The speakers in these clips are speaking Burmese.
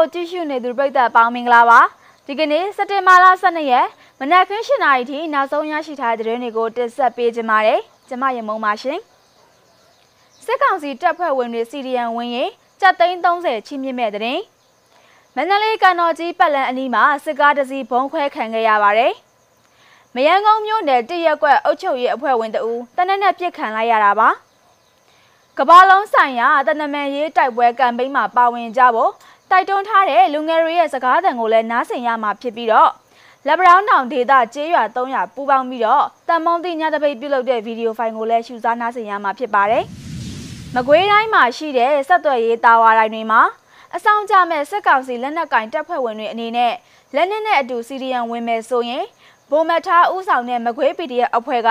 ကိုကြည့်ရှုနေသူပရိသတ်ပေါင်းမင်္ဂလာပါဒီကနေ့စက်တင်ဘာလ12ရက်မနက်ခင်း7:00နာရီထိနောက်ဆုံးရရှိထားတဲ့သတင်းတွေကိုတင်ဆက်ပေးကြပါမယ်ကျွန်မရမုံပါရှင်စစ်ကောင်စီတပ်ဖွဲ့ဝင်တွေစီရီယံဝင်ရင်ကြက်သိန်း30ချီးမြှင့်မဲ့တဲ့မန္တလေးကန်တော်ကြီးပတ်လန်အနီးမှာစစ်ကားတစ်စီးဘုံခွဲခံခဲ့ရပါတယ်မယန်းကုန်းမြို့နယ်တရက်ကွက်အုပ်ချုပ်ရေးအဖွဲ့ဝင်တအူတနက်နဲ့ပြစ်ခံလိုက်ရတာပါကဘာလုံးဆိုင်ရာတနမန်ရေးတိုက်ပွဲကမ်ပိန်းမှာပါဝင်ကြဖို့ တိုက်တွန်းထားတဲ့လူငယ်တွေရဲ့စကားသံကိုလည်းနားဆင်ရမှာဖြစ်ပြီးတော့လက်ဗရောင်းတောင်ဒေသကျေးရွာ300ပူးပေါင်းပြီးတော့တန်မုံတိညတပိတ်ပြုလုပ်တဲ့ဗီဒီယိုဖိုင်ကိုလည်းရှုစားနားဆင်ရမှာဖြစ်ပါတယ်။မကွေးတိုင်းမှာရှိတဲ့ဆက်သွယ်ရေးတာဝါတိုင်းတွေမှာအဆောင်ကြမဲ့စက်ကောင်စီလက်နက်ကင်တပ်ဖွဲ့ဝင်တွေအနေနဲ့လက်နက်နဲ့အတူစီရီယံဝင်မယ်ဆိုရင်ဘုံမထားဥဆောင်တဲ့မကွေး PDF အဖွဲ့က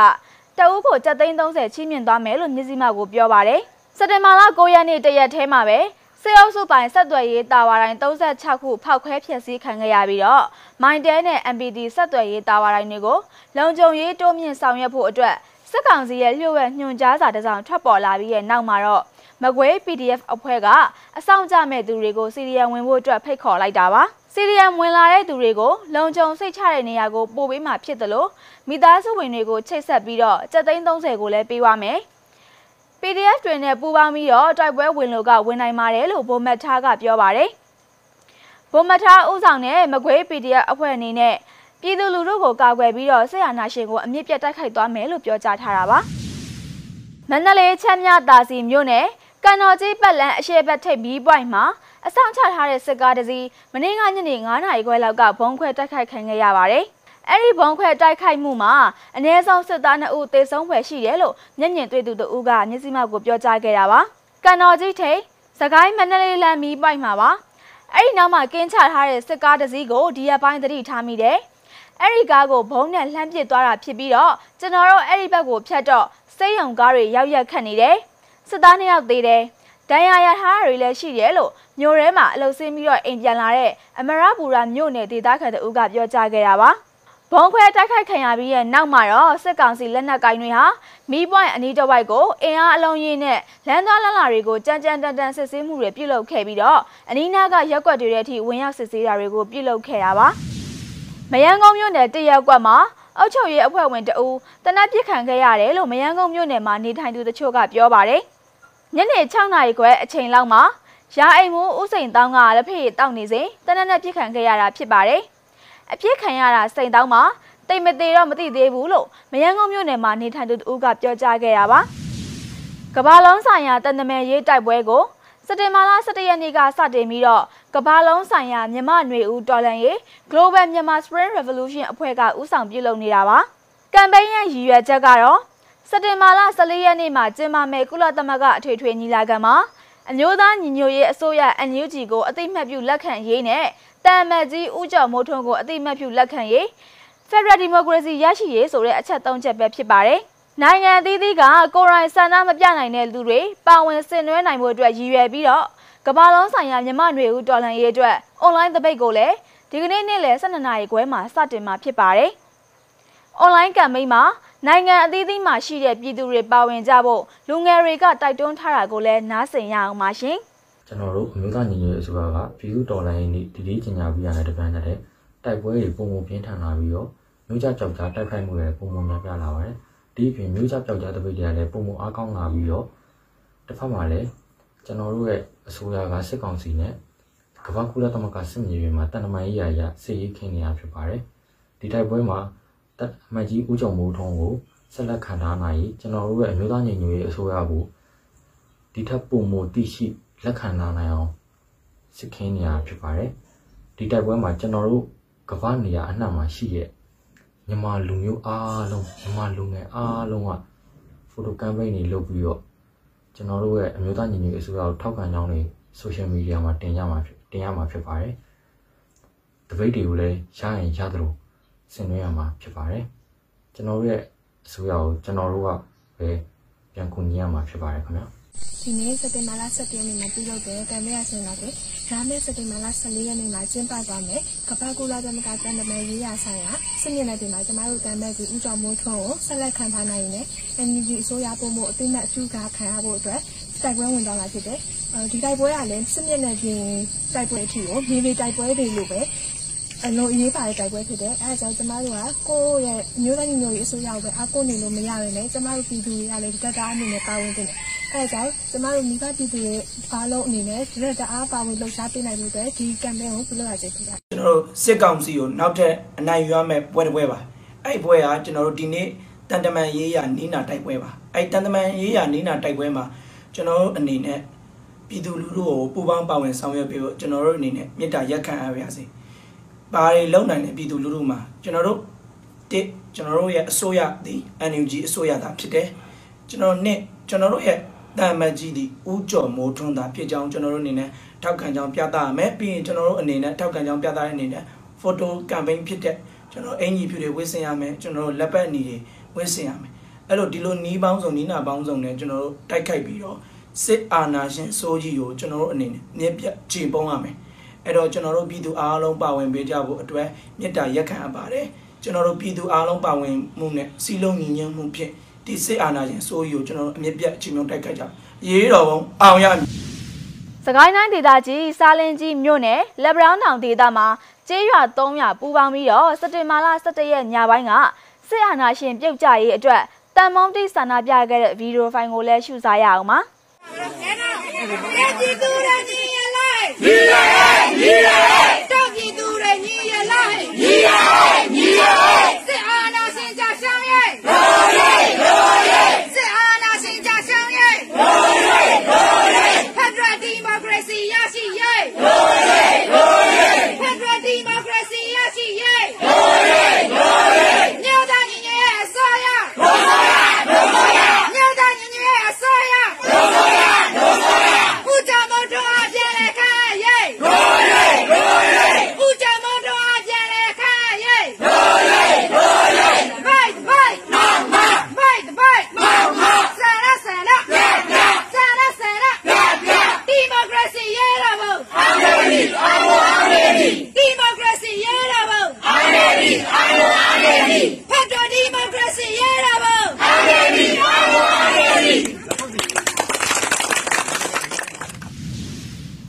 တအုပ်ကို7သိန်း30ချီးမြှင့်သွားမယ်လို့မြစည်းမကိုပြောပါတယ်။စက်တင်ဘာလ9ရက်နေ့တရက်ထဲမှာပဲ စေအုပ်စုပိုင်းဆက်သွယ်ရေးတာဝါတိုင်း36ခုဖောက်ခွဲဖျက်ဆီးခံခဲ့ရပြီးတော့မိုင်းတဲနဲ့ MPD ဆက်သွယ်ရေးတာဝါတိုင်းတွေကိုလုံခြုံရေးတိုးမြင့်ဆောင်ရွက်ဖို့အတွက်စစ်ကောင်စီရဲ့လျှို့ဝှက်ညွှန်ကြားစာတစ်စောင်ထွက်ပေါ်လာပြီးတဲ့နောက်မှာတော့မကွေး PDF အဖွဲ့ကအဆောင်ကြမဲ့သူတွေကိုစီရီယံဝင်ဖို့အတွက်ဖိတ်ခေါ်လိုက်တာပါစီရီယံဝင်လာတဲ့သူတွေကိုလုံခြုံစိတ်ချတဲ့နေရာကိုပို့ပေးမှဖြစ်တယ်လို့မိသားစုဝင်တွေကိုချိတ်ဆက်ပြီးတော့730ကိုလည်းပေးပါမယ် PDF တွေနဲ့ပူးပေါင်းပြီးတော့တိုက်ပွဲဝင်လို့ကဝင်နိုင်ပါတယ်လို့ဗိုလ်မတ်ထားကပြောပါတယ်။ဗိုလ်မတ်ထားဦးဆောင်တဲ့မကွေး PDF အဖွဲ့အနေနဲ့ပြည်သူလူထုကိုကာကွယ်ပြီးတော့ဆက်ရနာရှင်ကိုအမြင့်ပြတ်တိုက်ခိုက်သွားမယ်လို့ပြောကြားထားတာပါ။မန္တလေးချမ်းမြတာစီမြို့နယ်ကန်တော်ကြီးပတ်လန်းအရှေ့ဘက်ထိပ်ဘီးပွိုင်မှာအဆောင်ချထားတဲ့စစ်ကားတစ်စီးမနေ့ကညနေ9နာရီခွဲလောက်ကဘုံခွဲတိုက်ခိုက်ခံခဲ့ရပါတယ်။ အဲ့ဒီဘုံခွဲတိုက်ခိုက်မှုမှာအ ਨੇ ဆုံးစစ်သား2ဦးသေဆုံးဖွယ်ရှိတယ်လို့မျက်မြင်တွေ့သူတို့ကမျက်စိမှောက်ကိုပြောကြားခဲ့တာပါ။ကန်တော်ကြီးထိတ်စကိုင်းမန္တလေးလမ်းမီးပိုက်မှာပါ။အဲ့ဒီနောက်မှာကင်းချထားတဲ့စစ်ကားတစ်စီးကိုဒီရက်ပိုင်းသတိထားမိတယ်။အဲ့ဒီကားကိုဘုံနဲ့လှမ်းပစ်သွားတာဖြစ်ပြီးတော့ကျွန်တော်တို့အဲ့ဒီဘက်ကိုဖြတ်တော့စိတ်ယုံကားတွေရောက်ရက်ခတ်နေတယ်။စစ်သားနှစ်ယောက်သေးတယ်။ဒဏ်ရာရထားတွေလည်းရှိတယ်လို့မျိုးထဲမှာအလုဆင်းပြီးတော့အိမ်ပြန်လာတဲ့အမရပူရာမြို့နယ်ဒေသခံတို့ကပြောကြားခဲ့တာပါ။ ဘုံခွဲတိုက်ခိုက်ခံရပြီးရဲ့နောက်မှာတော့စစ်ကောင်စီလက်နက်ကိုင်တွေဟာမီးပွိုင်းအနီးတစ်ဝိုက်ကိုအင်အားအလုံးရင်းနဲ့လမ်းသွားလမ်းလာတွေကိုကြမ်းကြမ်းတန်တန်စစ်ဆေးမှုတွေပြုလုပ်ခဲ့ပြီးတော့အနီးနားကရက်ွက်တွေရဲ့အထိဝင်ရောက်စစ်ဆေးတာတွေကိုပြုလုပ်ခဲ့တာပါ။မယန်းကုန်းမြို့နယ်တရက်ကွက်မှာအုပ်ချုပ်ရေးအဖွဲ့ဝင်တအူးတနက်ပစ်ခံခဲ့ရတယ်လို့မယန်းကုန်းမြို့နယ်မှာနေထိုင်သူတချို့ကပြောပါတယ်။ညနေ6နာရီခွဲအချိန်လောက်မှာရာအိမ်မူးဦးစိန်တောင်းကလက်ဖေးတောက်နေစဉ်တနက်နဲ့ပစ်ခံခဲ့ရတာဖြစ်ပါတယ်။ အပြစ်ခံရတာစိန်တောင်းမှာတိတ်မသေးတော့မသိသေးဘူးလို့မယန်းကုန်းမြို့နယ်မှာနေထိုင်သူတူကပြောကြားခဲ့တာပါကဘာလုံးဆိုင်ရာတန်တမဲရေးတိုက်ပွဲကိုစက်တင်ဘာလ17ရက်နေ့ကစတင်ပြီးတော့ကဘာလုံးဆိုင်ရာမြမနွေဦးတော်လန်ရေး Global Myanmar Spring Revolution အဖွဲ့ကဦးဆောင်ပြုလုပ်နေတာပါကမ်ပိန်းရဲ့ရည်ရွယ်ချက်ကတော့စက်တင်ဘာလ14ရက်နေ့မှာကျင်းပမယ့်ကုလသမဂ္ဂအထွေထွေညီလာခံမှာအမျိုးသားညီညွတ်ရေးအစိုးရ NUG ကိုအသိမှတ်ပြုလက်ခံရေးနဲ့ တန်မတ်ကြီးဦးကျော်မိုးထွန်းကိုအသိမှတ်ပြုလက်ခံရေးဖက်ဒရယ်ဒီမိုကရေစီရရှိရေးဆိုတဲ့အချက်၃ချက်ပဲဖြစ်ပါတယ်။နိုင်ငံအသီးသီးကကိုရိုင်းဆန္ဒမပြနိုင်တဲ့လူတွေပါဝင်ဆင်နွှဲနိုင်ဖို့အတွက်ရည်ရွယ်ပြီးတော့ကမ္ဘာလုံးဆိုင်ရာမြမနွေဦးတော်လှန်ရေးအတွက်အွန်လိုင်းသပိတ်ကိုလည်းဒီကနေ့နေ့လယ်12နာရီခွဲမှာစတင်မှာဖြစ်ပါတယ်။အွန်လိုင်းကမ်ပိန်းမှာနိုင်ငံအသီးသီးမှာရှိတဲ့ပြည်သူတွေပါဝင်ကြဖို့လူငယ်တွေကတိုက်တွန်းထားတာကိုလည်းနားဆင်ရအောင်ပါရှင်။ ကျွန်တော်တို့အမျိုးသားညီညွတ်ရေးအစိုးရကပြည်သူတော်လှန်ရေးနေ့ဒီဒီကျင်ညာပြီးရတဲ့တပန်းတဲ့တိုက်ပွဲတွေပုံပုံပြင်းထန်လာပြီးတော့မျိုးကြကြောက်ကြတိုက်ခိုက်မှုတွေပုံပုံများပြားလာပါတယ်ဒီအပြင်မျိုးကြကြောက်ကြတပိတ်တွေကလည်းပုံပုံအားကောင်းလာပြီးတော့တစ်ဖက်မှာလည်းကျွန်တော်တို့ရဲ့အစိုးရကစစ်ကောင်စီနဲ့ကမ္ဘာကုလသမဂ္ဂစစ်မြေပြင်မှာတန်တမာရေးရာရစစ်ရေးခင်းနေတာဖြစ်ပါတယ်ဒီတိုက်ပွဲမှာတပ်အမတ်ကြီးဦးကျော်မိုးထွန်းကိုဆက်လက်ခံထားနိုင်ကျွန်တော်တို့ရဲ့အမျိုးသားညီညွတ်ရေးအစိုးရကိုဒီထက်ပုံမသိရှိ လက်ခံလာနိုင်အောင်စစ်ခင်းနေရဖြစ်ပါတယ်ဒီတိုက်ပွဲမှာကျွန်တော်တို့ကမ္ဘာနေရာအနှံ့မှာရှိတဲ့မြန်မာလူမျိုးအားလုံးမြန်မာလူငယ်အားလုံးကဖိုတိုကမ်ပိန်းတွေလုပ်ပြီးတော့ကျွန်တော်တို့ရဲ့အမျိုးသားညီညွတ်ရေးအစိုးရကိုထောက်ခံကြောင်းတွေဆိုရှယ်မီဒီယာမှာတင်ရမှာဖြစ်တင်ရမှာဖြစ်ပါတယ်တပိတ်တွေကိုလည်းရရင်ရသလိုဆင်နွှဲရမှာဖြစ်ပါတယ်ကျွန်တော်တို့ရဲ့အစိုးရကိုကျွန်တော်တို့ကပဲပြန်ကူညီရမှာဖြစ်ပါတယ်ခင်ဗျာ ဒီနေ့စက်တင်ဘာလ17ရက်နေ့မှာပြုလုပ်တဲ့ကံမဲရဆင်လာတဲ့ဒါမဲ့စက်တင်ဘာလ14ရက်နေ့မှာကျင်းပသွားမယ်ကပတ်ကူလာသမကတန်တမဲရေးရဆိုင်ရာစစ်မျက်နှာပြင်မှာကျမတို့တန်မဲ့ကြီးဦးကျော်မိုးထွန်းကိုဆက်လက်ခံထားနိုင်ရင် NUG အစိုးရပုံမှုအသိမဲ့အကျူကာခံရဖို့အတွက်စိုက်ပွဲဝင်သွားတာဖြစ်တယ်ဒီတိုက်ပွဲကလည်းစစ်မျက်နှာပြင်တိုက်ပွဲအထိကိုမြေမြေတိုက်ပွဲတွေလိုပဲအလုံးအရေးပါတဲ့တိုက်ပွဲဖြစ်တယ်အဲဒါကြောင့်ကျမတို့ကကိုယ့်ရဲ့မျိုးသားညီညွတ်ရေးအစိုးရကိုပဲအားကိုးနေလို့မရဘဲနဲ့ကျမတို့ပြည်သူတွေကလည်းဒီတက်တာအနေနဲ့ပါဝင်နေတယ် အဲဒါကြောင့်ကျမတို့မိဘပြည်သူတွေအားလုံးအနေနဲ့ဒီရက်တအားပါဝင်လှုပ်ရှားပေးနိုင်လို့ဒီကမ်ပိန်းကိုပြုလုပ်ရခြင်းဖြစ်ပါတယ်ကျွန်တော်တို့စစ်ကောင်စီကိုနောက်ထပ်အနိုင်ယူရမယ့်ပွဲတစ်ပွဲပါအဲ့ဒီပွဲကကျွန်တော်တို့ဒီနေ့တန်တမန်ရေးရနီးနာတိုက်ပွဲပါအဲ့ဒီတန်တမန်ရေးရနီးနာတိုက်ပွဲမှာကျွန်တော်တို့အနေနဲ့ပြည်သူလူထုကိုပူးပေါင်းပါဝင်ဆောင်ရွက်ပေးဖို့ကျွန်တော်တို့အနေနဲ့မေတ္တာရက်ခံအားပါရစေ။ဘာတွေလုံနိုင်တဲ့ပြည်သူလူထုမှာကျွန်တော်တို့တစ်ကျွန်တော်တို့ရဲ့အစိုးရဒီ NUG အစိုးရသာဖြစ်တယ်။ကျွန်တော်နှစ်ကျွန်တော်တို့ရဲ့ တာမတ်ကြီးဒီဦးကျော်မိုးထွန်းသာဖြစ်ကြောင်းကျွန်တော်တို့အနေနဲ့ထောက်ခံကြောင်းပြသရမယ်ပြီးရင်ကျွန်တော်တို့အနေနဲ့ထောက်ခံကြောင်းပြသတဲ့အနေနဲ့ photo campaign ဖြစ်တဲ့ကျွန်တော်အင်ကြီးဖြူတွေဝစ်ဆင်ရမယ်ကျွန်တော်တို့လက်ပတ်နီတွေဝစ်ဆင်ရမယ်အဲ့လိုဒီလိုနီးပေါင်းစုံနီးနာပေါင်းစုံနဲ့ကျွန်တော်တို့တိုက်ခိုက်ပြီးတော့စစ်အာဏာရှင်စိုးကြီးကိုကျွန်တော်တို့အနေနဲ့မြက်ပြခြေပုံးရမယ်အဲ့တော့ကျွန်တော်တို့ပြည်သူအားလုံးပါဝင်ပေးကြဖို့အတွက်မေတ္တာရက်ခံအပ်ပါတယ်ကျွန်တော်တို့ပြည်သူအားလုံးပါဝင်မှုနဲ့စီလုံးညီညွတ်မှုဖြင့် ဒီစစ်အာဏာရှင်စိုးကြီးကိုကျွန်တော်တို့အမြက်ပြခြေမြုံတိုက်ခိုက်ကြရေးတော်ဘုံအောင်ရမည်စကိုင်းတိုင်းဒေသကြီးစားလင်းကြီးမြို့နယ်လက်ဗရောင်းတောင်ဒေသမှာကျေးရွာ300ပူးပေါင်းပြီးတော့စက်တင်ဘာလ17ရက်ညပိုင်းကစစ်အာဏာရှင်ပြုတ်ကျရေးအတွက်တန်မုံတိဆန္ဒပြခဲ့တဲ့ဗီဒီယိုဖိုင်ကိုလည်းရှုစားရအောင်ပါပြည်သူတွေညီရလိုက်ညီရလိုက်ညီရလိုက်တောင်ပြည်သူတွေညီရလိုက်ညီရလိုက်ညီရလိုက်စစ်အာဏာရှင်ကြဆောင်ရဲ့ရိုးရဲရိုးရဲစစ်အာဏာရှင်ကြဆောင်ရဲ့ရိုးရဲရိုးရဲဖက်ဒရယ်ဒီမိုကရေစီရရှိရဲ့ရိုးရဲရိုးရဲဖက်ဒရယ်ဒီမိုကရေစီရရှိရဲ့ရိုးရဲရိုးရဲမြို့သားညီညွတ်ရေးအစိုးရရိုးရဲရိုးရဲမြို့သားညီညွတ်ရေးအစိုးရရိုးရဲရိုးရဲဦးကြမတော်အပြည့်လဲခါရဲ့ရိုးရဲရိုးရဲဦးကြမတော်အပြည့်လဲခါရဲ့ရိုးရဲရိုးရဲ fight fight မောင်မောင် fight fight မောင်မောင်ဆန္ဒဆန္ဒပြပြဆန္ဒဆန္ဒပြပြဒီမိုကရေစီရဲ့တော်ဘုံအောင်ရမည်အောင်အောင်ရမည်ဒီမိုကရေစီရဲ့တော်ဘုံအောင်ရမည်အောင်အောင်ရမည်ဖက်ဒရယ်ဒီမိုကရေစီရဲ့တော်ဘုံအောင်ရမည်အောင်အောင်ရမည်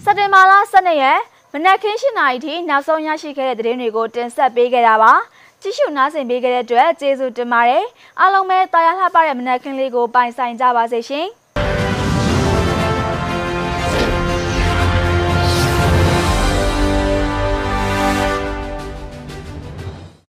စက်တင်ဘာလ 12ရက်မနက်ခင်း7:00နာရီထိနောက်ဆုံးရရှိခဲ့တဲ့သတင်းတွေကိုတင်ဆက်ပေးခဲ့တာပါကြည့်ရှုနားဆင်ပေးခဲ့တဲ့အတွက်ကျေးဇူးတင်ပါတယ်အားလုံးပဲတာယာလှပတဲ့မနက်ခင်းလေးကိုပိုင်ဆိုင်ကြပါစေရှင်